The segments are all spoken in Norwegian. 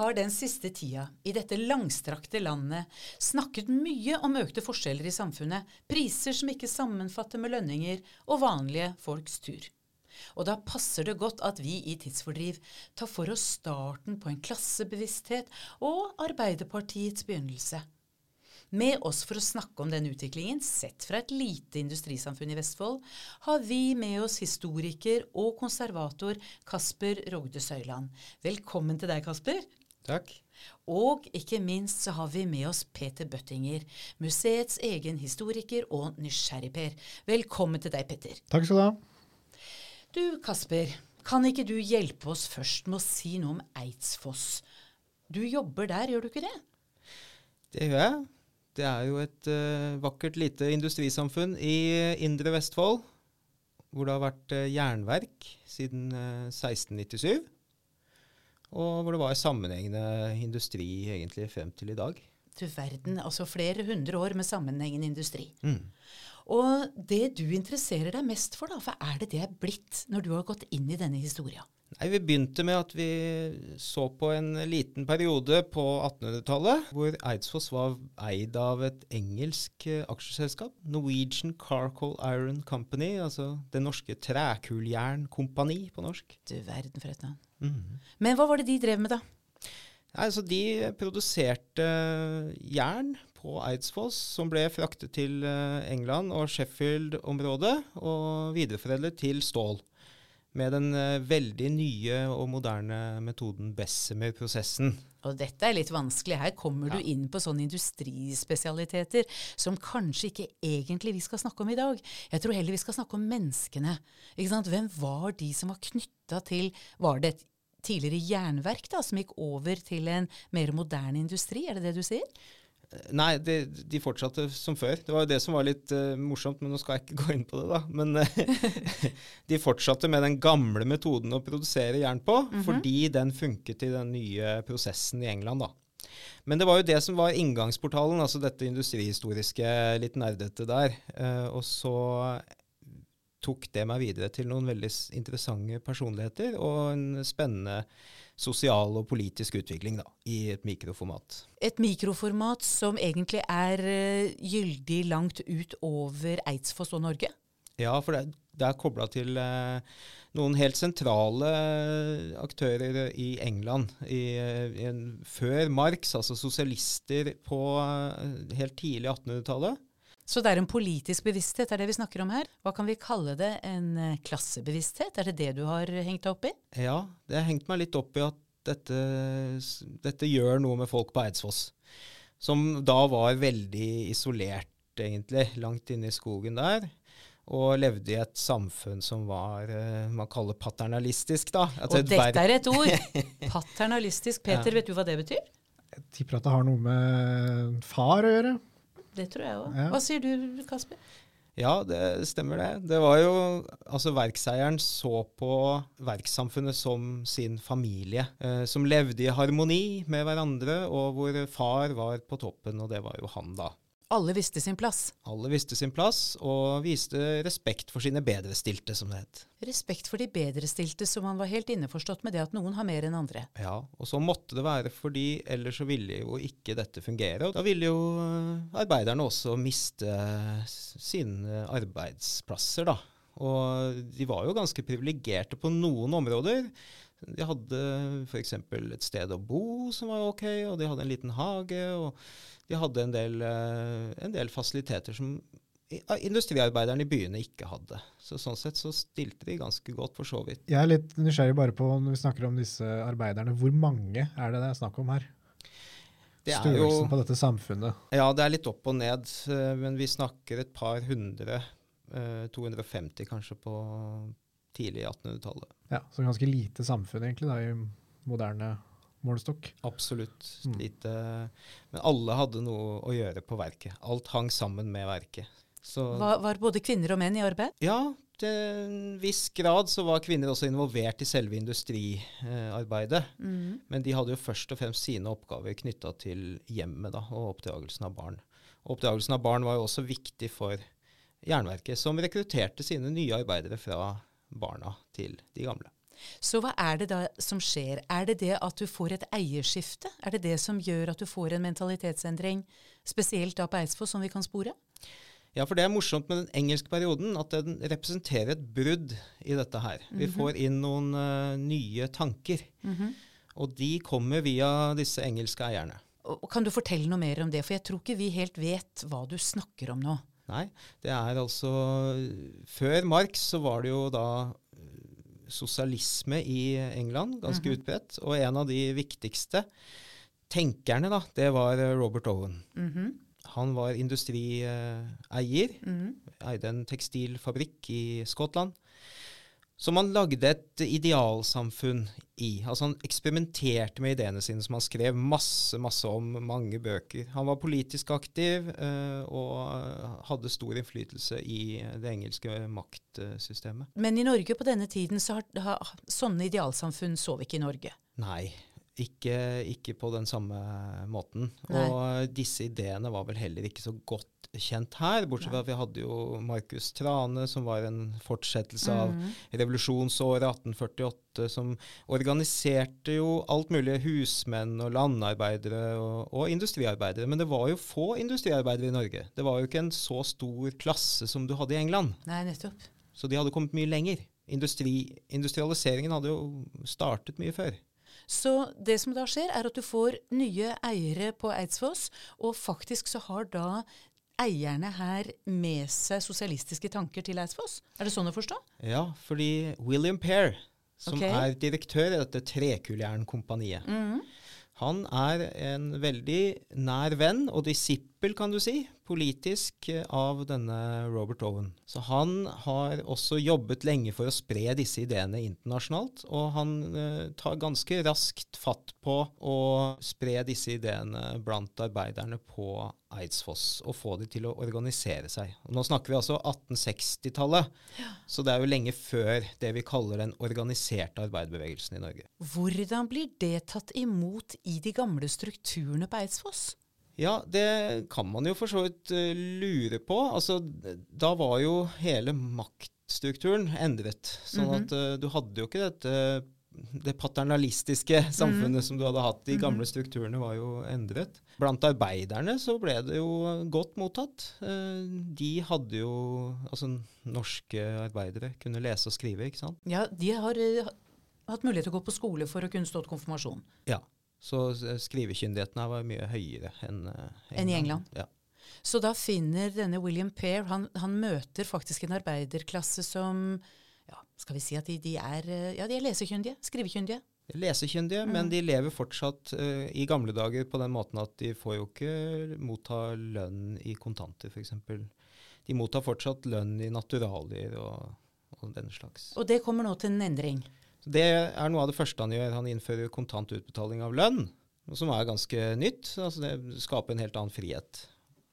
Har den siste tida i dette langstrakte landet snakket mye om økte forskjeller i samfunnet, priser som ikke sammenfatter med lønninger og vanlige folks tur. Og da passer det godt at vi i Tidsfordriv tar for oss starten på en klassebevissthet og Arbeiderpartiets begynnelse. Med oss for å snakke om den utviklingen, sett fra et lite industrisamfunn i Vestfold, har vi med oss historiker og konservator Kasper Rogde Søyland. Velkommen til deg, Kasper. Takk. Og ikke minst så har vi med oss Peter Bøttinger, museets egen historiker og nysgjerrig-Per. Velkommen til deg, Petter. Takk skal du ha. Du, Kasper, kan ikke du hjelpe oss først med å si noe om Eidsfoss? Du jobber der, gjør du ikke det? Det gjør jeg. Det er jo et uh, vakkert lite industrisamfunn i uh, indre Vestfold, hvor det har vært uh, jernverk siden 1697. Og hvor det var sammenhengende industri egentlig frem til i dag. Du verden, altså flere hundre år med sammenhengende industri. Mm. Og det du interesserer deg mest for, da, hva er det det er blitt når du har gått inn i denne historia? Nei, Vi begynte med at vi så på en liten periode på 1800-tallet hvor Eidsfoss var eid av et engelsk eh, aksjeselskap. Norwegian Carcoal Iron Company, altså Det norske Trækuljernkompani på norsk. Du verden for et navn. Mm. Men hva var det de drev med, da? Altså De produserte jern på Eidsfoss som ble fraktet til eh, England og Sheffield-området og videreforedlet til stål. Med den uh, veldig nye og moderne metoden Bessemer-prosessen. Og dette er litt vanskelig. Her kommer Ja. du inn på sånne industrispesialiteter som kanskje ikke egentlig vi skal snakke om i dag. Jeg tror heller vi skal snakke om menneskene. Ikke sant? Hvem var de som var knytta til Var det et tidligere jernverk da, som gikk over til en mer moderne industri? Er det det du sier? Nei, de, de fortsatte som før. Det var jo det som var litt uh, morsomt, men nå skal jeg ikke gå inn på det, da. Men uh, de fortsatte med den gamle metoden å produsere jern på, fordi den funket i den nye prosessen i England, da. Men det var jo det som var inngangsportalen, altså dette industrihistoriske, litt nerdete der. Uh, og så tok det meg videre til noen veldig interessante personligheter og en spennende sosial og politisk utvikling da, i et mikroformat. Et mikroformat som egentlig er eh, gyldig langt utover Eidsfoss og Norge? Ja, for det, det er kobla til eh, noen helt sentrale eh, aktører i England. I, eh, i en, før Marx, altså sosialister på helt tidlig 1800-tallet. Så det er en politisk bevissthet, er det vi snakker om her? Hva kan vi kalle det? En eh, klassebevissthet? Er det det du har hengt deg opp i? Ja, det har hengt meg litt opp i at dette, dette gjør noe med folk på Eidsfoss. Som da var veldig isolert, egentlig, langt inne i skogen der. Og levde i et samfunn som var eh, man kaller paternalistisk, da. Altså Og dette er et ord! Paternalistisk. Peter, Ja. vet du hva det betyr? Jeg tipper at det har noe med far å gjøre. Det tror jeg òg. Ja. Hva sier du, Kasper? Ja, det stemmer det. Det var jo Altså, verkseieren så på verkssamfunnet som sin familie, eh, som levde i harmoni med hverandre, og hvor far var på toppen, og det var jo han, da. Alle visste sin plass. Alle visste sin plass, og viste respekt for sine bedrestilte, som det het. Respekt for de bedrestilte, så man var helt innforstått med det at noen har mer enn andre. Ja, og så måtte det være fordi ellers så ville jo ikke dette fungere. Og da ville jo eh, arbeiderne også miste sine arbeidsplasser, da. Og de var jo ganske privilegerte på noen områder. De hadde f.eks. et sted å bo som var ok, og de hadde en liten hage. og de hadde en del, eh, en del fasiliteter som industriarbeiderne i byene ikke hadde. Så Sånn sett så stilte de ganske godt, for så vidt. Jeg er litt nysgjerrig bare på når vi snakker om disse arbeiderne. Hvor mange er det det er snakk om her? Det er Størrelsen jo, på dette samfunnet. Ja, det er litt opp og ned, eh, men vi snakker et par hundre, eh, 250 kanskje, på tidlig 1800-tallet. Ja, Så ganske lite samfunn egentlig da, i moderne målestokk. Absolutt Mm. lite Men alle hadde noe å gjøre på verket. Alt hang sammen med verket. Så Var, var både kvinner og menn i arbeid? ja, til en viss grad så var kvinner også involvert i selve industriarbeidet. Mm. Men de hadde jo først og fremst sine oppgaver knytta til hjemmet da, og oppdragelsen av barn. Og oppdragelsen av barn var jo også viktig for Jernverket, som rekrutterte sine nye arbeidere fra barna til de gamle. Så hva er det da som skjer? Er det det at du får et eierskifte? Er det det som gjør at du får en mentalitetsendring, spesielt da på Eidsvoll, som vi kan spore? Ja, for det er morsomt med den engelske perioden at den representerer et brudd i dette her. Vi får inn noen uh, nye tanker, og de kommer via disse engelske eierne. Og kan du fortelle noe mer om det? For jeg tror ikke vi helt vet hva du snakker om nå. Nei, det er altså Før Marx så var det jo da eh, sosialisme i England, ganske utbredt. Og en av de viktigste tenkerne, da, det var eh, Robert Owen. Mhm. Han var industrieier, Mhm. eide en tekstilfabrikk i Skottland. Som han lagde et idealsamfunn i. Altså Han eksperimenterte med ideene sine, som han skrev masse masse om, mange bøker. Han var politisk aktiv eh, og hadde stor innflytelse i det engelske maktsystemet. Men i Norge på denne tiden så har, har sånne idealsamfunn så vi ikke i Norge. Nei, ikke, ikke på den samme måten. Nei. Og disse ideene var vel heller ikke så godt kjent her, bortsett fra at vi hadde jo Markus Trane, som var en fortsettelse av Mhm. revolusjonsåret 1848, som organiserte jo alt mulig husmenn og landarbeidere og, og industriarbeidere. Men det var jo få industriarbeidere i Norge. Det var jo ikke en så stor klasse som du hadde i England. Nei, nettopp. Så de hadde kommet mye lenger. Industri, industrialiseringen hadde jo startet mye før. Så det som da skjer, er at du får nye eiere på Eidsfoss, og faktisk så har da eierne her med seg sosialistiske tanker til Eidsfoss. Er det sånn å forstå? Ja, fordi William Pear, som okay. er direktør i dette Trekuljernkompaniet, han er en veldig nær venn og disippel, kan du si, politisk eh, av denne Robert Owen. Så han har også jobbet lenge for å spre disse ideene internasjonalt, og han eh, tar ganske raskt fatt på å spre disse ideene blant arbeiderne på Eidsfoss, og få de til å organisere seg. Og nå snakker vi altså 1860-tallet, så det er jo lenge før det vi kaller den organiserte arbeiderbevegelsen i Norge. Hvordan blir det tatt imot i de gamle strukturene på Eidsfoss? Ja, det kan man jo for så vidt eh, lure på. Altså, da var jo hele maktstrukturen endret. Sånn at eh, du hadde jo ikke dette det paternalistiske samfunnet som du hadde hatt. De gamle strukturene var jo endret. Blant arbeiderne så ble det jo godt mottatt. Eh, De hadde jo Altså norske arbeidere kunne lese og skrive, ikke sant. Ja, de har hatt mulighet til å gå på skole for å kunne stå til konfirmasjon. Ja. Så eh, skrivekyndigheten her var mye høyere enn eh, En i England. Ja. Så da finner denne William Pair han, han møter faktisk en arbeiderklasse som ja, Skal vi si at de, de er eh, ja, de er lesekyndige? Skrivekyndige? Lesekyndige, men de lever fortsatt uh, i gamle dager på den måten at de får jo ikke motta lønn i kontanter, f.eks. De mottar fortsatt lønn i naturalier og, og den slags. Og det kommer nå til en endring. Så Det er noe av det første han gjør. Han innfører kontant utbetaling av lønn, som er ganske nytt. Altså det skaper en helt annen frihet.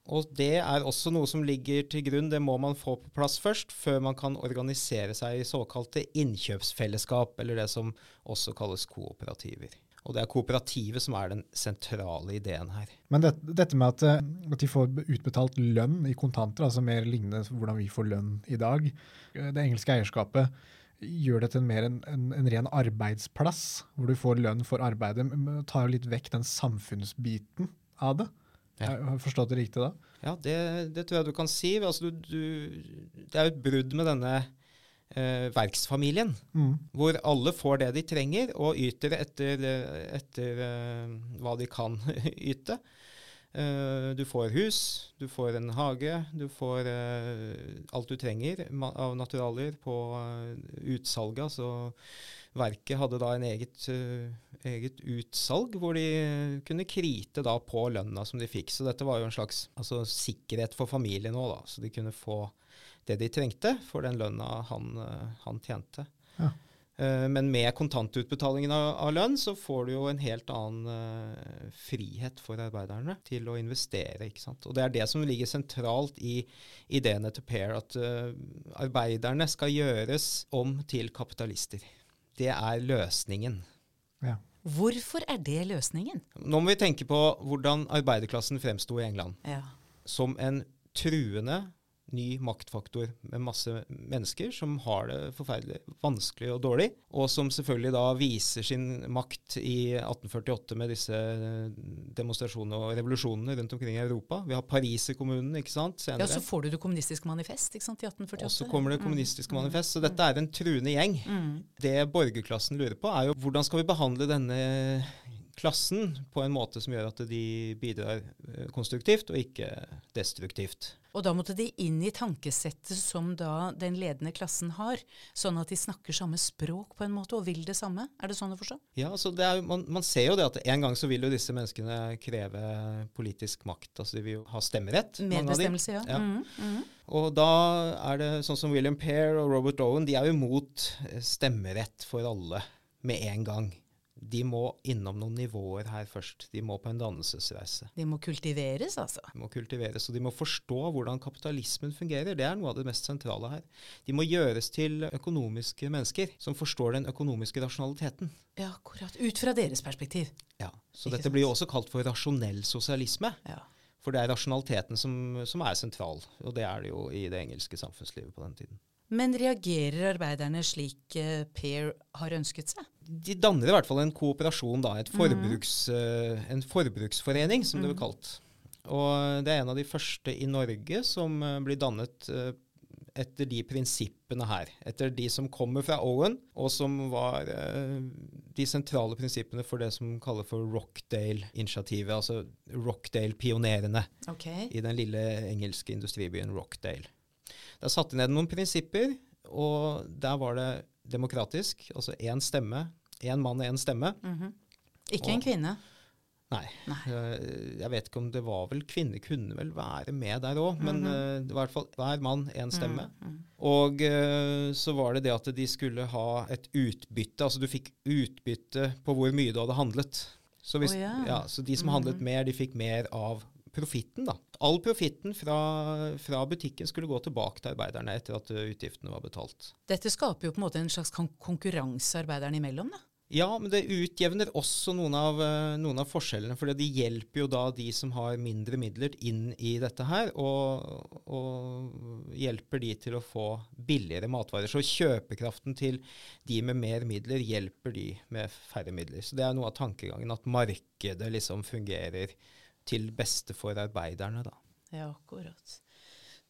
Og det er også noe som ligger til grunn, det må man få på plass først, før man kan organisere seg i såkalte innkjøpsfellesskap, eller det som også kalles kooperativer. Og det er kooperativet som er den sentrale ideen her. Men det, dette med at, eh, at de får utbetalt lønn i kontanter, altså mer lignende hvordan vi får lønn i dag, eh, det engelske eierskapet gjør det til mer en, en, en ren arbeidsplass, hvor du får lønn for arbeidet, men tar jo litt vekk den samfunnsbiten av det. Ja. Har jeg forstått det riktig da? Ja, det, det tror jeg du kan si. Altså, du, du, det er jo et brudd med denne eh, verksfamilien, Mm. hvor alle får det de trenger, og yter etter, etter eh, hva de kan yte. Eh, du får hus, du får en hage, du får eh, alt du trenger av naturalier på uh, utsalget. Altså verket hadde da en eget, eh, eget utsalg hvor de kunne krite da på lønna som de fikk. Så dette var jo en slags altså, sikkerhet for familien òg. Så de kunne få det de trengte for den lønna han, eh, han tjente. Ja. Eh, Men med kontantutbetalingen av, av lønn, så får du jo en helt annen eh, frihet for arbeiderne til å investere. ikke sant? Og det er det som ligger sentralt i ideene til Per, at eh, arbeiderne skal gjøres om til kapitalister. Det er løsningen. Ja. Hvorfor er det løsningen? Nå må vi tenke på hvordan arbeiderklassen fremsto i England. Ja. Som en truende ny maktfaktor med masse mennesker som har det forferdelig vanskelig og dårlig, og som selvfølgelig da viser sin makt i 1848 med disse demonstrasjonene og revolusjonene rundt omkring i Europa. Vi har Pariserkommunen, ikke sant, ja, så får du det kommunistiske manifest ikke sant, i 1848. og så kommer det kommunistiske manifest. Så dette er en truende gjeng. Mm. Det borgerklassen lurer på, er jo hvordan skal vi behandle denne klassen på en måte som gjør at de bidrar eh, konstruktivt og ikke destruktivt. Og da måtte de inn i tankesettet som da den ledende klassen har, sånn at de snakker samme språk på en måte og vil det samme. Er det sånn å forstå? Ja, altså det er, man, man ser jo det at en gang så vil jo disse menneskene kreve politisk makt. Altså de vil jo ha stemmerett. Medbestemmelse, ja. Ja. Mm, -hmm. Og da er det sånn som William Pear og Robert Owen, de er jo imot eh, stemmerett for alle med en gang. De må innom noen nivåer her først. De må på en dannelsesreise. De må kultiveres, altså. De må kultiveres, og de må forstå hvordan kapitalismen fungerer. Det er noe av det mest sentrale her. De må gjøres til økonomiske mennesker som forstår den økonomiske rasjonaliteten. Ja, akkurat. Ut fra deres perspektiv. Ja, Så Ikke dette sant. blir jo også kalt for rasjonell sosialisme. Ja. For det er rasjonaliteten som, som er sentral, og det er det jo i det engelske samfunnslivet på den tiden. Men reagerer arbeiderne slik Per har ønsket seg? De danner i hvert fall en kooperasjon, da, et forbruks, mm. en forbruksforening, som det blir kalt. Og det er en av de første i Norge som eh, blir dannet eh, etter de prinsippene her. Etter de som kommer fra Owen, og som var de sentrale prinsippene for det som kalles for Rockdale-initiativet, altså Rockdale-pionerene okay. i den lille engelske industribyen Rockdale. Der satte de ned noen prinsipper, og der var det demokratisk, altså én stemme. Én mann og én stemme. Mhm. Ikke en kvinne. Nei. Nei. Eh, Jeg vet ikke om det var vel Kvinner kunne vel være med der òg, men eh, det var i hvert fall hver mann én stemme. Mhm. Og eh, så var det det at de skulle ha et utbytte, altså du fikk utbytte på hvor mye du hadde handlet. Så, hvis, oh, ja. ja, så de som handlet mer, de fikk mer av profitten, da. All profitten fra, fra butikken skulle gå tilbake til arbeiderne etter at eh, utgiftene var betalt. Dette skaper jo på en måte en slags kon- konkurranse arbeiderne imellom, da. Ja, men det utjevner også noen av, eh, noen av forskjellene. For det hjelper jo da de som har mindre midler inn i dette her, og, og hjelper de til å få billigere matvarer. Så kjøpekraften til de med mer midler hjelper de med færre midler. Så det er noe av tankegangen, at markedet liksom fungerer til beste for arbeiderne, da. Ja, akkurat.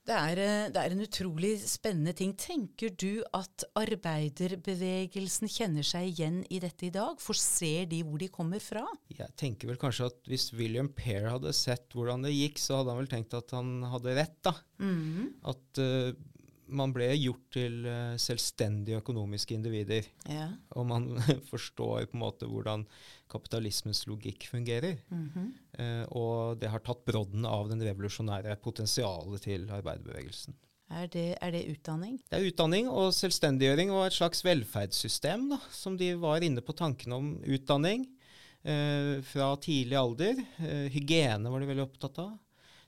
Det er, eh, det er en utrolig spennende ting. Tenker du at arbeiderbevegelsen kjenner seg igjen i dette i dag? For ser de hvor de kommer fra? Jeg tenker vel kanskje at hvis William Pear hadde sett hvordan det gikk, så hadde han vel tenkt at han hadde rett, da. At eh, man ble gjort til eh, selvstendige økonomiske individer. Ja. Og man forstår på en måte hvordan kapitalismens logikk fungerer. Eh, og det har tatt brodden av den revolusjonære potensialet til arbeiderbevegelsen. Er, det, er det utdanning? Det er utdanning og selvstendiggjøring og et slags velferdssystem, da, som de var inne på tanken om utdanning eh, fra tidlig alder. Eh, hygiene var de veldig opptatt av.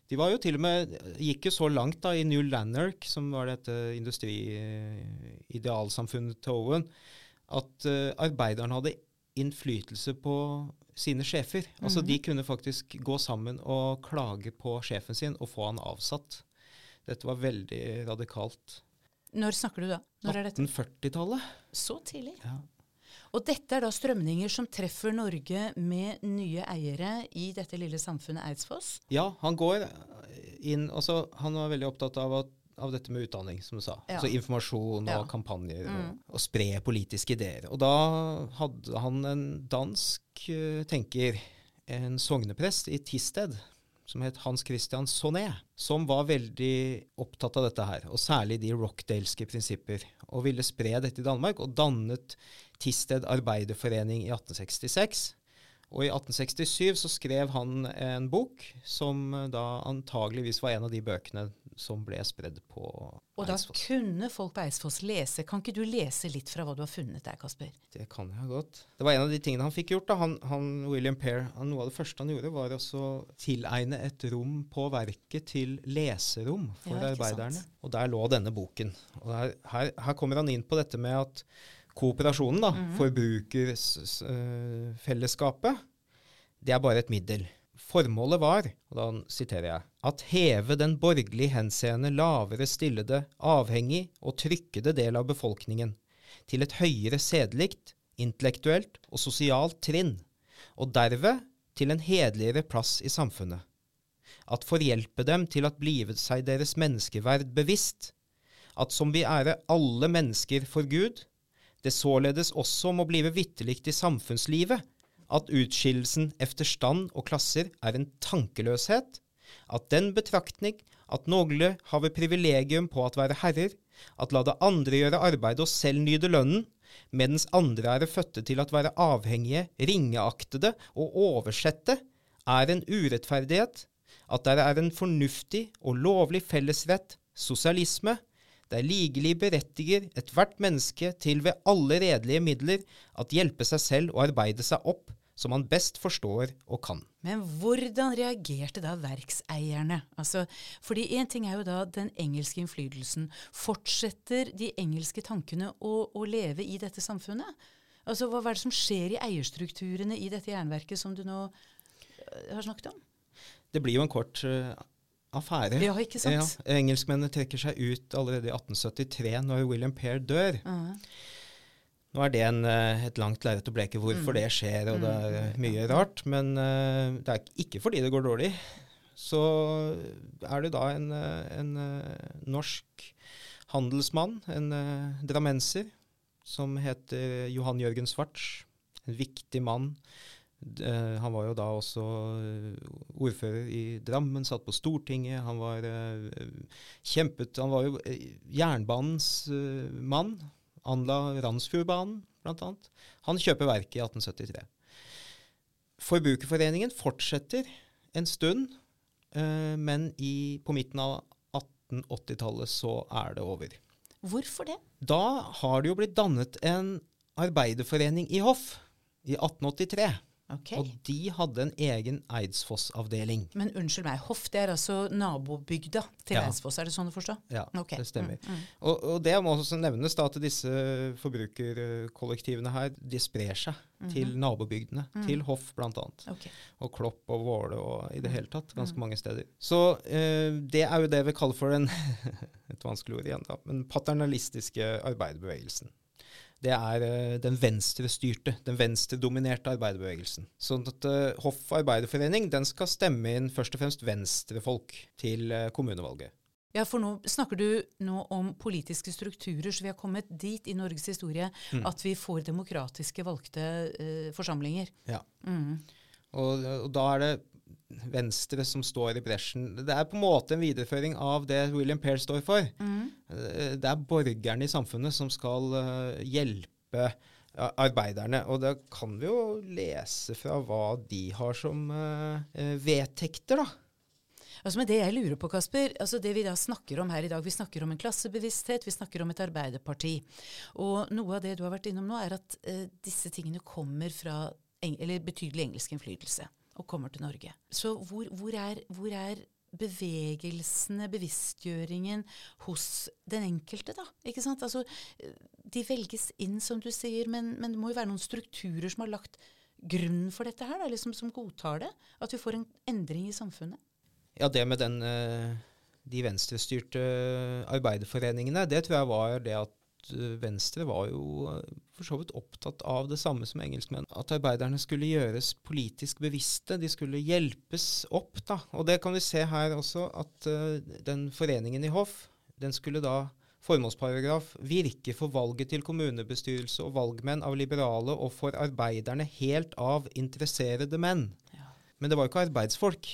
De var jo til og med, gikk jo så langt da i New Lanark, som var dette industriidealsamfunnet til Owen, at uh, arbeiderne hadde innflytelse på sine sjefer. Altså De kunne faktisk gå sammen og klage på sjefen sin og få han avsatt. Dette var veldig radikalt. Når snakker du da? Når er dette? 1840-tallet. Så tidlig. Ja. Og dette er da strømninger som treffer Norge med nye eiere i dette lille samfunnet Eidsfoss? ja, han går inn altså, Han var veldig opptatt av, at, av dette med utdanning, som du sa. Ja. Altså informasjon og Ja. Mm. kampanjer og, og spre politiske ideer. Og da hadde han en dansk eh, tenker, en sogneprest i Tisted, som het Hans Christian Sonnet, som var veldig opptatt av dette her, og særlig de rockdaleske prinsipper, og ville spre dette i Danmark, og dannet Tisted Arbeiderforening i 1866. Og i 1867 så skrev han en bok som eh, da antageligvis var en av de bøkene som ble spredd på Og da kunne folk på Eidsfoss lese. Kan ikke du lese litt fra hva du har funnet der, Kasper? Det kan jeg godt. Det var en av de tingene han fikk gjort. da. Han, han, William Pair. han, Noe av det første han gjorde, var å tilegne et rom på verket til leserom for Ja, arbeiderne. sant. Og der lå denne boken. Og der, her, her kommer han inn på dette med at kooperasjonen, da, forbrukerfellesskapet, det er bare et middel. Formålet var, og da siterer jeg, at heve den borgerlig henseende lavere stillede, avhengig og trykkede del av befolkningen til et høyere sedelikt, intellektuelt og sosialt trinn, og derved til en hederligere plass i samfunnet. At forhjelpe dem til at blive seg deres menneskeverd bevisst, at som vi ære alle mennesker for Gud, det således også må blive vitterligt i samfunnslivet, at utskillelsen efter stand og klasser er en tankeløshet, at den betraktning at nogle have privilegium på at være herrer, at la det andre gjøre arbeid og selv nyde lønnen, mens andre er fødte til at være avhengige, ringeaktede og oversette, er en urettferdighet, at der er en fornuftig og lovlig fellesrett, sosialisme, der ligelig berettiger et hvert menneske til ved alle redelige midler at hjelpe seg selv og arbeide seg opp, som han best forstår og kan. Men hvordan reagerte da verkseierne? Altså, fordi én ting er jo da den engelske innflytelsen. Fortsetter de engelske tankene å, å leve i dette samfunnet? Altså, Hva hva er det som skjer i eierstrukturene i dette jernverket som du nå øh, har snakket om? Det blir jo en kort eh, affære. Ja, ikke sant? Ja, engelskmennene trekker seg ut allerede i 1873, når William Pair dør. Ja. Nå er det en, eh, et langt lerret å bleke hvorfor det skjer, og det er eh, mye rart. Men uh, det er ikke fordi det går dårlig. Så er det da en, en eh, norsk handelsmann, en uh, drammenser, som heter Johan Jørgen Svarts. En viktig mann. Eh, han var jo da også eh, ordfører i Drammen, satt på Stortinget. Han var eh, kjempet Han var jo jernbanens mann. Anla Randsfjordbanen, annet. Han kjøper verket i 1873. Forbrukerforeningen fortsetter en stund, men i, på midten av 1880-tallet så er det over. Hvorfor det? Da har det jo blitt dannet en arbeiderforening i Hoff i 1883. Ok. Og de hadde en egen Eidsfoss-avdeling. Men unnskyld meg, Hoff det er altså nabobygda til Ja. Eidsfoss, er det sånn å forstå? Ja, okay. det stemmer. Mm, mm. Og, og det må også nevnes da at disse forbrukerkollektivene her, de sprer seg til nabobygdene. Til Hoff bl.a. Okay. Og Klopp og Våle og i det hele tatt ganske mange steder. Så eh, det er jo det vi kaller for den et vanskelig ord igjen da, men paternalistiske arbeiderbevegelsen. Det er eh, den venstrestyrte, den venstredominerte arbeiderbevegelsen. Sånn at eh, Hoff Arbeiderforening den skal stemme inn først og fremst venstrefolk til eh, kommunevalget. Ja, for nå snakker du nå om politiske strukturer, så vi har kommet dit i Norges historie Mm. at vi får demokratiske valgte eh, forsamlinger. Ja. Mm. Og, og da er det Venstre som står i bresjen. Det er på en måte en videreføring av det William Pair står for. Mm. Eh, Det er borgerne i samfunnet som skal eh, hjelpe arbeiderne. Og da kan vi jo lese fra hva de har som eh, eh, vedtekter, da. Altså med Det jeg lurer på, Kasper, altså det vi da snakker om her i dag, vi snakker om en klassebevissthet, vi snakker om et arbeiderparti. Og noe av det du har vært innom nå, er at eh, disse tingene kommer fra eng eller betydelig engelsk innflytelse og kommer til Norge. Så hvor, hvor, er, hvor er bevegelsene, bevisstgjøringen hos den enkelte, da? Ikke sant? Altså, de velges inn, som du sier, men, men det må jo være noen strukturer som har lagt grunnen for dette her, da, liksom, som godtar det? At vi får en endring i samfunnet? Ja, det med den, eh, de venstrestyrte arbeiderforeningene, det tror jeg var det at Venstre var jo eh, for så vidt opptatt av det samme som engelskmenn. At arbeiderne skulle gjøres politisk bevisste. De skulle hjelpes opp. da. Og det kan vi se her også, at uh, den foreningen i Hoff, den skulle da Formålsparagraf virke for valget til kommunebestyrelse og valgmenn av liberale og for arbeiderne helt av interesserede menn. Ja. Men det var jo ikke arbeidsfolk.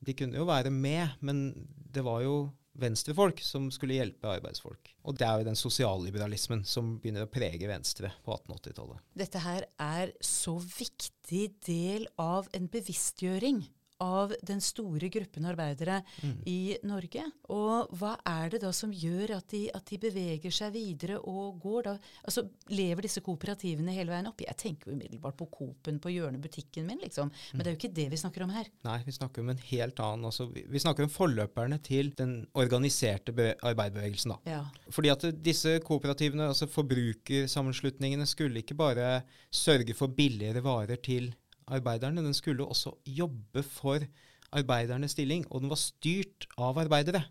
De kunne jo være med, men det var jo venstrefolk som skulle hjelpe arbeidsfolk. Og det er jo den sosialliberalismen som begynner å prege Venstre på 1880-tallet. Dette her er så viktig del av en bevisstgjøring av den store gruppen arbeidere Mm. i Norge. Og hva er det da som gjør at de, at de beveger seg videre og går da Altså, lever disse kooperativene hele veien opp? Jeg tenker jo umiddelbart på Coop-en på hjørnebutikken min, liksom. Men det er jo ikke det vi snakker om her. Nei, vi snakker om en helt annen altså, vi, vi snakker om forløperne til den organiserte be arbeiderbevegelsen. da. Ja. Fordi at disse kooperativene, altså forbrukersammenslutningene, skulle ikke bare sørge for billigere varer til arbeiderne, den skulle også jobbe for arbeidernes stilling, og den var styrt av arbeidere.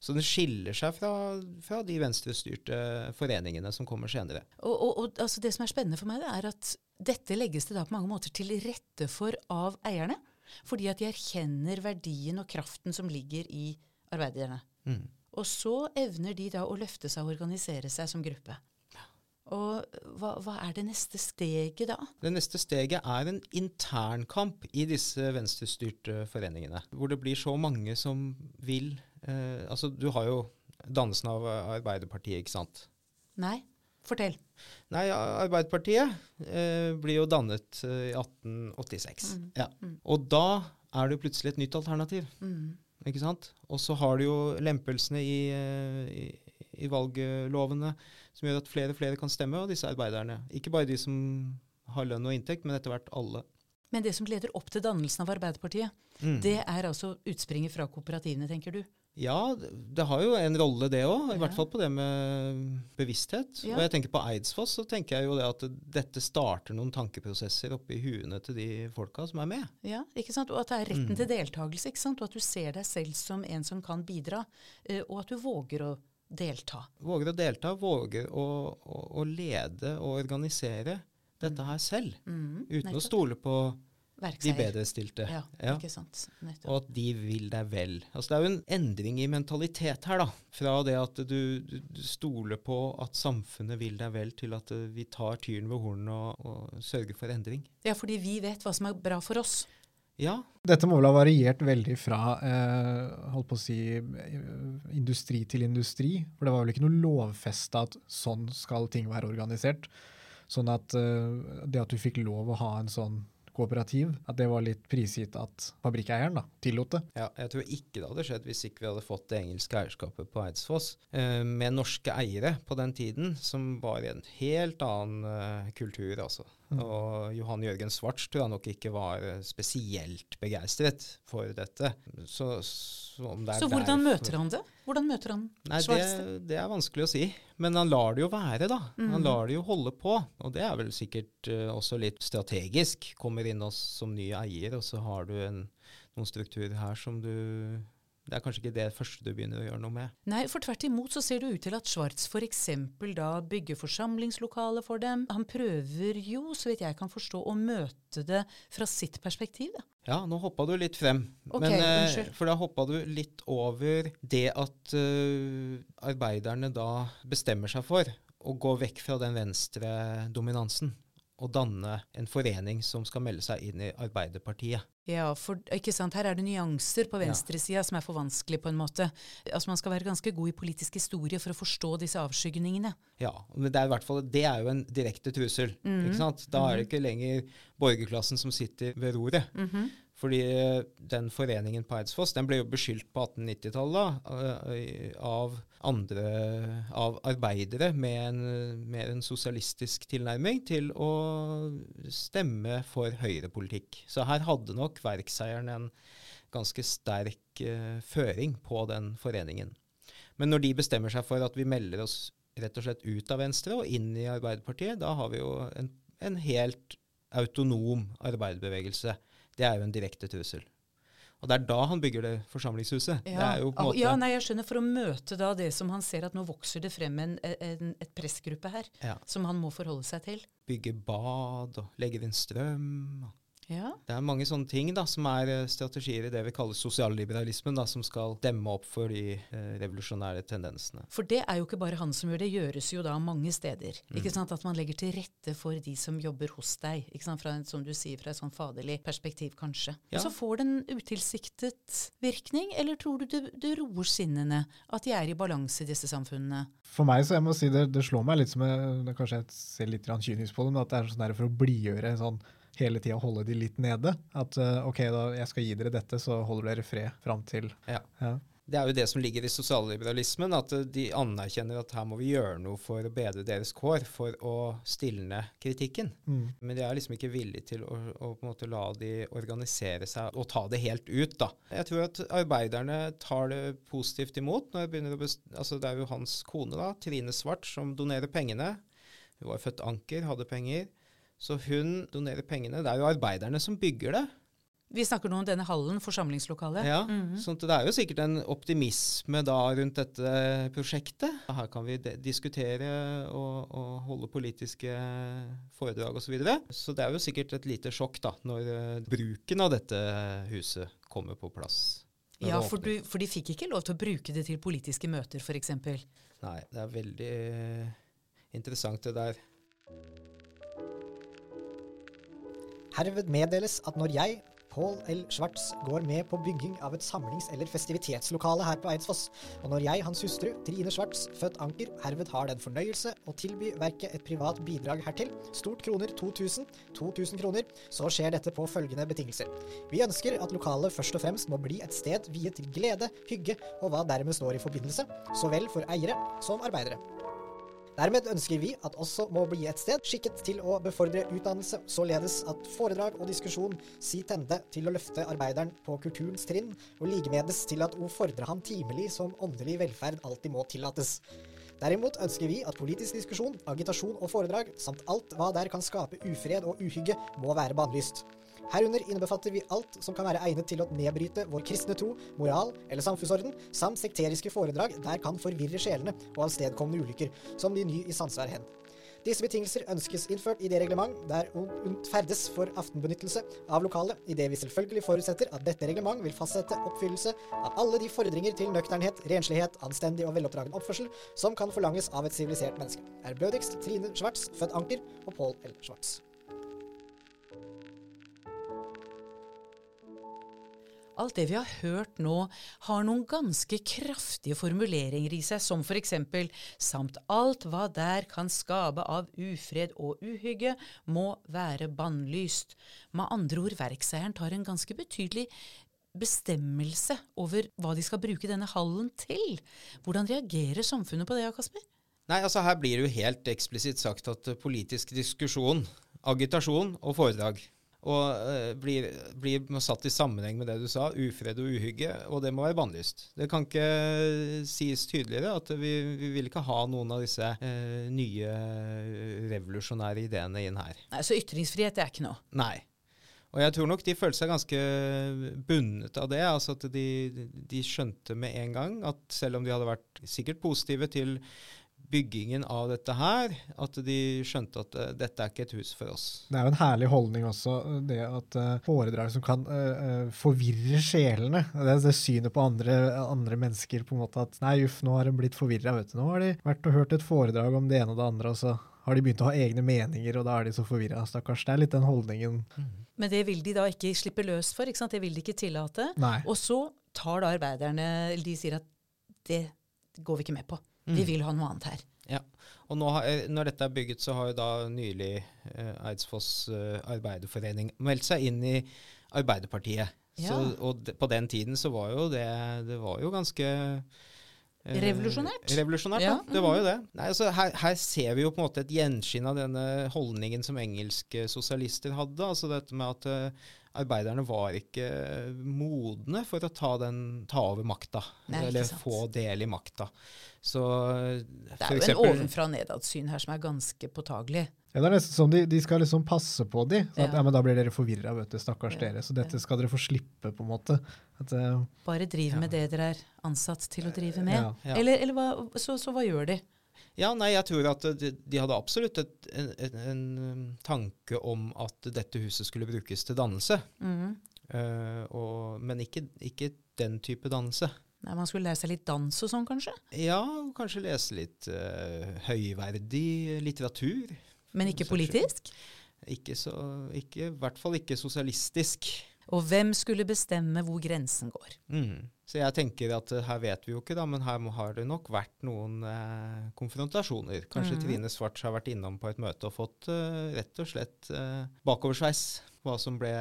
Så den skiller seg fra, fra de venstrestyrte foreningene som kommer senere. Og, og, og altså det som er spennende for meg, det er at dette legges det da på mange måter til rette for av eierne. Fordi at de erkjenner verdien og kraften som ligger i arbeiderne. Mm. Og så evner de da å løfte seg og organisere seg som gruppe. Og hva, hva er det neste steget da? Det neste steget er en internkamp i disse venstrestyrte foreningene. Hvor det blir så mange som vil eh, Altså, du har jo dannelsen av Arbeiderpartiet, ikke sant? Nei, fortell. Nei, Arbeiderpartiet eh, blir jo dannet eh, i 1886. Ja. Og da er det jo plutselig et nytt alternativ. Ikke sant? Og så har du jo lempelsene i, eh, i, i valglovene som gjør at flere og flere kan stemme, og disse arbeiderne. Ikke bare de som har lønn og inntekt, men etter hvert alle. Men det som leder opp til dannelsen av Arbeiderpartiet, Mm. det er altså utspringet fra kooperativene, tenker du? Ja, det, har jo en rolle det òg, i Ja. hvert fall på det med bevissthet. Ja. Og jeg tenker på Eidsfoss, så tenker jeg jo det at dette starter noen tankeprosesser oppi huene til de folka som er med. Ja, ikke sant? Og at det er retten Mm. til deltakelse, ikke sant? og at du ser deg selv som en som kan bidra, eh, og at du våger å delta. Våger å delta, våger å, å, å lede og organisere dette her selv. Mm, Uten å stole på de Verkseier. bedrestilte. Ja, Ja. ikke sant. Nettopp. Og at de vil deg vel. Altså Det er jo en endring i mentalitet her, da. Fra det at du, du, du stoler på at samfunnet vil deg vel, til at eh, vi tar tyren ved hornene og, og sørger for endring. Ja, fordi vi vet hva som er bra for oss. Ja, Dette må vel ha variert veldig fra eh, holdt på å si, eh, industri til industri. For det var vel ikke noe lovfesta at sånn skal ting være organisert. Sånn at eh, det at du fikk lov å ha en sånn kooperativ, at det var litt prisgitt at fabrikkeieren da, tillot det. ja, jeg tror ikke det hadde skjedd hvis ikke vi hadde fått det engelske eierskapet på Eidsfoss. Eh, med norske eiere på den tiden, som var i en helt annen eh, kultur, altså. Og Johan Jørgen Svarts tror jeg nok ikke var eh, spesielt begeistret for dette. Så, så om det Så hvordan møter han det? Hvordan møter han Nei, Svarts? det, det? det er vanskelig å si. Men han lar det jo være, da. Mm. Han lar det jo holde på. Og det er vel sikkert uh, også litt strategisk. Kommer inn oss som ny eier, og så har du en, noen strukturer her som du Det er kanskje ikke det første du begynner å gjøre noe med. Nei, for tvert imot så ser det ut til at Schwartz f.eks. da bygger forsamlingslokale for dem. Han prøver jo, så vidt jeg kan forstå, å møte det fra sitt perspektiv. Da. Ja, nå hoppa du litt frem. Okay, men, eh, for da hoppa du litt over det at uh, arbeiderne da bestemmer seg for å gå vekk fra den venstre dominansen og danne en forening som skal melde seg inn i Arbeiderpartiet. Ja, for ikke sant, her er det nyanser på venstresida som er for vanskelig på en måte. Altså Man skal være ganske god i politisk historie for å forstå disse avskygningene. Ja, men det er, i hvert fall, det er jo en direkte trussel. Mhm. ikke sant? Da er det ikke lenger borgerklassen som sitter ved roret. Mhm. Fordi eh, den foreningen på Eidsfoss den ble jo beskyldt på 1890-tallet eh, av andre av arbeidere med en mer en sosialistisk tilnærming til å stemme for høyrepolitikk. Så her hadde nok verkseieren en ganske sterk uh, føring på den foreningen. Men når de bestemmer seg for at vi melder oss rett og slett ut av Venstre og inn i Arbeiderpartiet, da har vi jo en, en helt autonom arbeiderbevegelse. Det er jo en direkte trussel. Og det er da han bygger det forsamlingshuset. Det er jo på Ah, måte... ja, nei, jeg skjønner. For å møte da det som han ser at nå vokser det frem en, en, et pressgruppe her, Ja. som han må forholde seg til. Bygge bad og legge inn strøm. og Ja. Det er mange sånne ting da, som er eh, strategier i det vi kaller sosialliberalismen, da, som skal demme opp for de eh, revolusjonære tendensene. For det er jo ikke bare han som gjør det, gjøres jo da mange steder. Ikke sant? At man legger til rette for de som jobber hos deg. Ikke sant? Fra som du sier, fra et sånn faderlig perspektiv, kanskje. Ja. Og så får det en utilsiktet virkning, eller tror du det, det roer sinnene? At de er i balanse i disse samfunnene? For meg så jeg må si det, det slår meg litt som jeg, det Kanskje jeg ser litt kynisk på det, men at det er sånn der for å blidgjøre sånn hele tida holde de litt nede. At eh, OK, da jeg skal gi dere dette, så holder dere fred fram til Ja. ja. Det er jo det som ligger i sosialliberalismen, at eh, de anerkjenner at her må vi gjøre noe for å bedre deres kår, for å stilne kritikken. Mm. Men de er liksom ikke villige til å, å på en måte la de organisere seg og ta det helt ut, da. Jeg tror at arbeiderne tar det positivt imot. når jeg begynner å altså Det er jo hans kone, da, Trine Svart, som donerer pengene. Hun var født anker, hadde penger. Så hun donerer pengene. Det er jo arbeiderne som bygger det. Vi snakker nå om denne hallen, forsamlingslokalet. Ja, sånn at Det er jo sikkert en optimisme da rundt dette prosjektet. Her kan vi diskutere og, og holde politiske foredrag osv. Så, videre. så det er jo sikkert et lite sjokk da, når eh, bruken av dette huset kommer på plass. Ja, for, du, for de fikk ikke lov til å bruke det til politiske møter, f.eks. Nei, det er veldig eh, interessant det der. Herved meddeles at når jeg, Pål L. Schwartz, går med på bygging av et samlings- eller festivitetslokale her på Eidsfoss, og når jeg, hans hustru, Trine Schwartz, født Anker, herved har den fornøyelse å tilby verket et privat bidrag hertil, stort kroner 2000, 2000 kroner, så skjer dette på følgende betingelser. Vi ønsker at lokalet først og fremst må bli et sted viet til glede, hygge og hva dermed står i forbindelse, så vel for eiere som arbeidere. Dermed ønsker vi at også må bli et sted skikket til å befordre utdannelse, således at foredrag og diskusjon si tende til å løfte arbeideren på kulturens trinn, og likemedes til at o fordre ham timelig som åndelig velferd alltid må tillates. Derimot ønsker vi at politisk diskusjon, agitasjon og foredrag, samt alt hva der kan skape ufred og uhygge, må være bannlyst. Herunder innebefatter vi alt som kan være egnet til å nedbryte vår kristne tro, moral eller samfunnsorden, samt sekteriske foredrag der kan forvirre sjelene og avstedkomne ulykker, som de ny i samsvar hen. Disse betingelser ønskes innført i det reglement der hun ferdes for aftenbenyttelse av lokalet, i det vi selvfølgelig forutsetter at dette reglement vil fastsette oppfyllelse av alle de fordringer til nøkternhet, renslighet, anstendig og veloppdragen oppførsel som kan forlanges av et sivilisert menneske. Blødigst Trine Schwartz, født Anker, og Pål L. Schwartz. Alt det vi har hørt nå, har noen ganske kraftige formuleringer i seg, som for eksempel samt alt hva der kan skape av ufred og uhygge, må være bannlyst. Med andre ord, verkseieren tar en ganske betydelig bestemmelse over hva de skal bruke denne hallen til. Hvordan reagerer samfunnet på det, Kasper? Nei, altså Her blir det jo helt eksplisitt sagt at politisk diskusjon, agitasjon og foredrag og uh, blir, blir satt i sammenheng med det du sa, ufred og uhygge, og det må være bannlyst. Det kan ikke sies tydeligere at vi, vi vil ikke ha noen av disse uh, nye eh, revolusjonære ideene inn her. Nei, Så ytringsfrihet er ikke noe. Nei. Og jeg tror nok de følte seg ganske bundet av det. altså at de, de skjønte med en gang at selv om de hadde vært sikkert positive til byggingen av dette her, at de skjønte at uh, dette er ikke et hus for oss. Det er jo en herlig holdning også, det at uh, foredrag som kan uh, forvirre sjelene. Det er det synet på andre, andre, mennesker på en måte at nei, uff, nå har de blitt forvirra. Nå har de vært og hørt et foredrag om det ene og det andre, og så har de begynt å ha egne meninger, og da er de så forvirra. Stakkars. Det er litt den holdningen. Mm. Men det vil de da ikke slippe løs for. ikke sant? Det vil de ikke tillate. Nei. Og så tar da arbeiderne De sier at det går vi ikke med på. Vi vil ha noe annet her. Ja, og nå Når dette er bygget, så har jo da nylig eh, Eidsfoss eh, Arbeiderforening meldt seg inn i Arbeiderpartiet. Ja. Så, og de, på den tiden så var jo det Det var jo ganske eh, Revolusjonært. Revolusjonært, Ja. ja. Det var jo det. Nei, altså, her, her ser vi jo på en måte et gjenskinn av denne holdningen som engelske sosialister hadde. altså dette med at eh, arbeiderne var ikke modne for å ta, den, ta over makta. Eller få del i makta. Så Det er jo en ovenfra og nedad-syn her som er ganske påtagelig. Ja, det er nesten som de, de skal liksom passe på de. Så at, Ja. ja. men da blir dere forvirra, vet du, stakkars Ja, dere. Så dette skal dere få slippe, på en måte. At, uh, Bare driv med det dere er ansatt til å drive med. Ja, ja. Eller, eller hva, så, så hva gjør de? Ja, nei, jeg tror at de, de hadde absolutt et, en, en, en um, tanke om at dette huset skulle brukes til dannelse. Mm. Uh, og, men ikke, ikke den type dannelse. Nei, Man skulle lære seg litt dans og sånn, kanskje? Ja, kanskje lese litt uh, høyverdig litteratur. Men ikke politisk? Ikke så, ikke, I hvert fall ikke sosialistisk. Og hvem skulle bestemme hvor grensen går? Mm. Så jeg tenker at eh, her vet vi jo ikke, da, men her må, har det nok vært noen eh, konfrontasjoner. Kanskje mm. Trine Svarts har vært innom på et møte og fått eh, rett og slett eh, bakoversveis hva som ble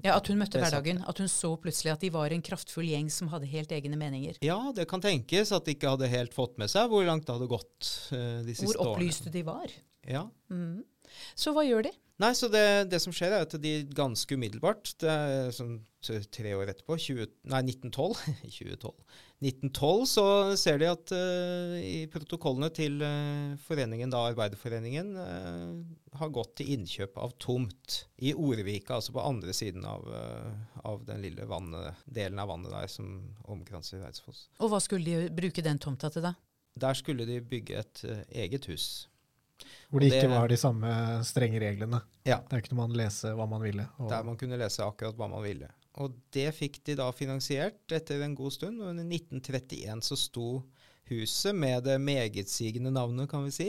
Ja, At hun møtte er hverdagen. At hun så plutselig at de var en kraftfull gjeng som hadde helt egne meninger. Ja, det kan tenkes at de ikke hadde helt fått med seg hvor langt det hadde gått eh, de siste årene. Hvor årene. de var. Ja. Mm. Så hva gjør de? Nei, så det, det som skjer er at de ganske umiddelbart, det er sånn tre år etterpå, 20, nei 1912, 2012, 1912 så ser de at uh, i protokollene til uh, foreningen, da Arbeiderforeningen, uh, har gått til innkjøp av tomt i Orvika, altså på andre siden av, av den lille vannet, delen av vannet der som omkranser Eidsfoss. Og hva skulle de bruke den tomta til, da? Der skulle de bygge et eget hus. Hvor det det, ikke var de samme strenge reglene. Ja. Der kunne man lese hva man ville. Og, Der man kunne lese akkurat hva man ville. Og det fikk de da finansiert etter en god stund. Og i 1931 så sto huset med det megetsigende navnet, kan vi si,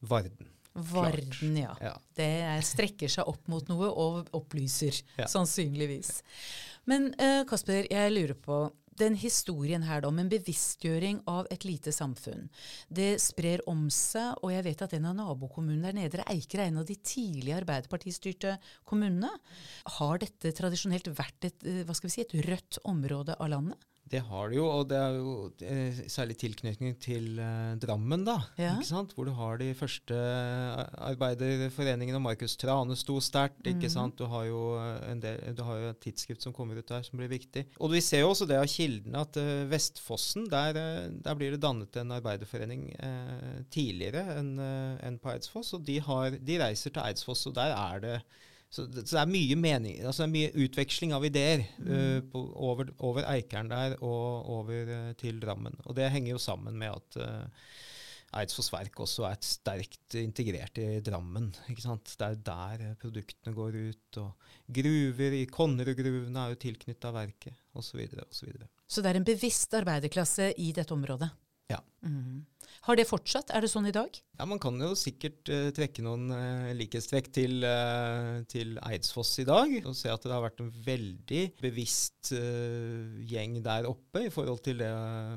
Varden. Varden, ja. Ja. Det er- strekker seg opp mot noe og opplyser, Ja. sannsynligvis. Men uh, Kasper, jeg lurer på den historien her da, om en bevisstgjøring av et lite samfunn. Det sprer om seg, og jeg vet at en av nabokommunene der nede, Eiker er en av de tidlige Arbeiderpartistyrte kommunene. Har dette tradisjonelt vært et, eh, hva skal vi si, et rødt område av landet? Det har du jo, og det er jo eh, særlig tilknytning til eh, Drammen, da. Ja. Ikke sant? Hvor du har de første eh, arbeiderforeningene, og Markus Trane sto sterkt. ikke Mhm. sant? Du har, jo eh, en del, du har jo et tidsskrift som kommer ut der som blir viktig. Og vi ser jo også det av kildene at eh, Vestfossen, der, der blir det dannet en arbeiderforening tidligere enn enn på Eidsfoss. Og de, har, de reiser til Eidsfoss, og der er det så det, så det er mye mening, altså det er mye utveksling av ideer eh, på, over, over Eikeren der og over uh, til Drammen. Og det henger jo sammen med at uh, Eidsfoss Verk også er et sterkt integrert i Drammen. ikke sant? Det er der eh, produktene går ut. Og gruver i Konnerudgruvene er jo tilknytta verket, osv. osv. Så det er en bevisst arbeiderklasse i dette området? Ja. Mm. Har det fortsatt? Er det sånn i dag? Ja, man kan jo sikkert uh, trekke noen uh, likhetstrekk til, uh, til Eidsfoss i dag. Og se at det har vært en veldig bevisst gjeng der oppe i forhold til det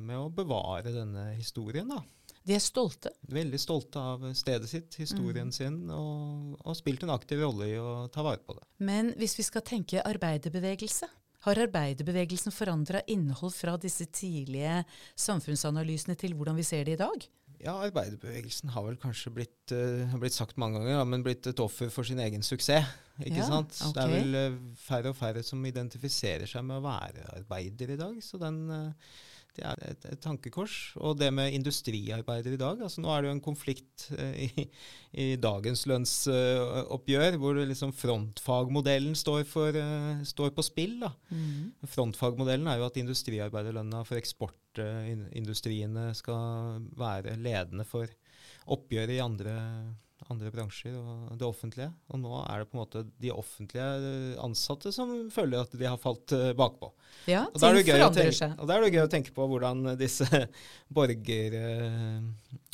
med å bevare denne historien. da. De er stolte. Veldig stolte av stedet sitt, historien sin, og, har spilt en aktiv rolle i å ta vare på det. Men hvis vi skal tenke arbeiderbevegelse, har arbeiderbevegelsen forandra innhold fra disse tidlige samfunnsanalysene til hvordan vi ser det i dag? Ja, arbeiderbevegelsen har vel kanskje blitt, uh, blitt sagt mange ganger, da, men blitt et offer for sin egen suksess. Ikke Ja, sant? Det er vel uh, færre og færre som identifiserer seg med å være arbeider i dag. Så den, eh, det er et, et tankekors. Og det med industriarbeider i dag. altså Nå er det jo en konflikt eh, i, i dagens lønnsoppgjør, hvor liksom frontfagmodellen står, for, eh, står på spill. da. Frontfagmodellen er jo at industriarbeiderlønna for eksportindustriene skal være ledende for oppgjøret i andre, andre bransjer og det offentlige. Og nå er det på en måte de offentlige ansatte som føler at de har falt eh, bakpå. Ja, Og ting forandrer seg. og da er det gøy å tenke på hvordan disse borger, eh,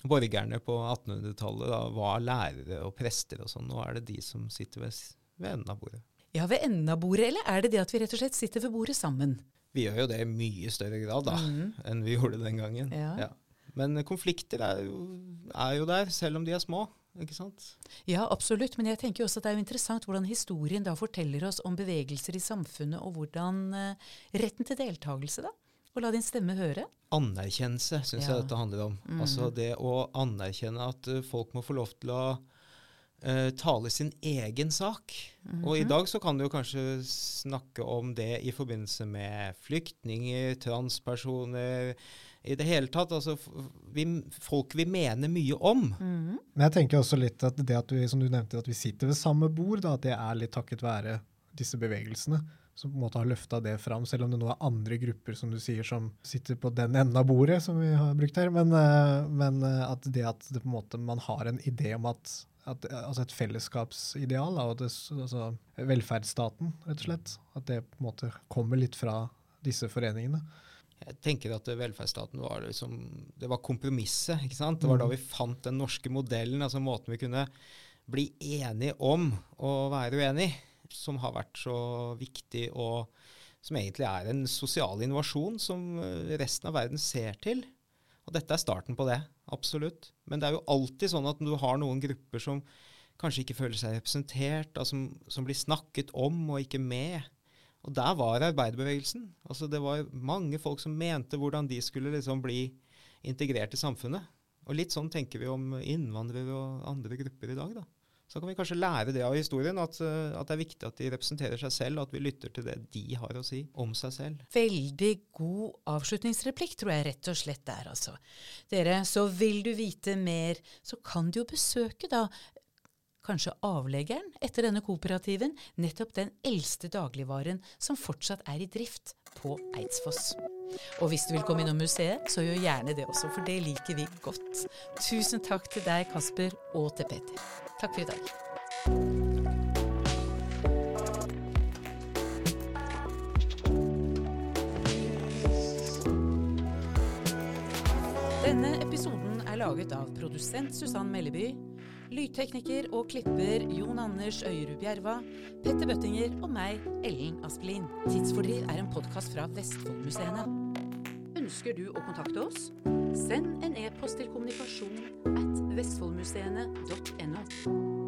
borgerne på 1800-tallet var lærere og prester og sånn. Nå er det de som sitter ved, ved enden av bordet. Ja, ved enden av bordet, eller er det det at vi rett og slett sitter ved bordet sammen? Vi gjør jo det i mye større grad da, Mhm. enn vi gjorde den gangen. Ja. Men konflikter er jo, er jo der, selv om de er små. Ikke sant? Ja, absolutt. Men jeg tenker også at det er jo interessant hvordan historien da forteller oss om bevegelser i samfunnet, og hvordan eh, retten til deltakelse, da. Og la din stemme høre. Anerkjennelse syns Ja. jeg dette handler om. Mm. Altså det å anerkjenne at eh, folk må få lov til å eh, tale sin egen sak. Og i Mhm. dag så kan du jo kanskje snakke om det i forbindelse med flyktninger, transpersoner I det hele tatt. Altså vi, folk vi mener mye om. Mhm. Men jeg tenker også litt at det at vi, som du nevnte, at vi sitter ved samme bord, da, at det er litt takket være disse bevegelsene. som på en måte har løfta det fram, selv om det nå er andre grupper som du sier, som sitter på den enden av bordet, som vi har brukt her. Men, eh, men eh, at det at det på en måte, man har en idé om at, at altså et fellesskapsideal, da, og det, altså velferdsstaten, rett og slett, at det på en måte kommer litt fra disse foreningene. Jeg tenker at velferdsstaten var liksom, det var kompromisset. ikke sant? Det var da vi fant den norske modellen, altså måten vi kunne bli enige om å være uenig, som har vært så viktig, og som egentlig er en sosial innovasjon som resten av verden ser til. Og dette er starten på det, absolutt. Men det er jo alltid sånn at du har noen grupper som kanskje ikke føler seg representert, altså, som, som blir snakket om og ikke med. Og der var arbeiderbevegelsen. Altså Det var mange folk som mente hvordan de skulle liksom bli integrert i samfunnet. Og litt sånn tenker vi om innvandrere og andre grupper i dag. da. Så kan vi kanskje lære det av historien, at, eh, at, det er viktig at de representerer seg selv, og at vi lytter til det de har å si om seg selv. Veldig god avslutningsreplikk, tror jeg rett og slett der, altså. Dere, så vil du vite mer, så kan du jo besøke da kanskje avleggeren etter denne kooperativen, nettopp den eldste dagligvaren som fortsatt er i drift på Eidsfoss. Og hvis du vil komme innom museet, så gjør gjerne det også, for det liker vi godt. Tusen takk til deg, Kasper, og til Peter. Takk for i dag. Denne episoden er laget av produsent Susann Melleby, lydtekniker og klipper Jon Anders Øyerud Bjerva, Petter Bøttinger og meg, Ellen Aspelin. Tidsfordriv er en podkast fra Vestfoldmuseene. Ønsker du å kontakte oss? Send en e-post til kommunikasjon at vestfoldmuseene.no.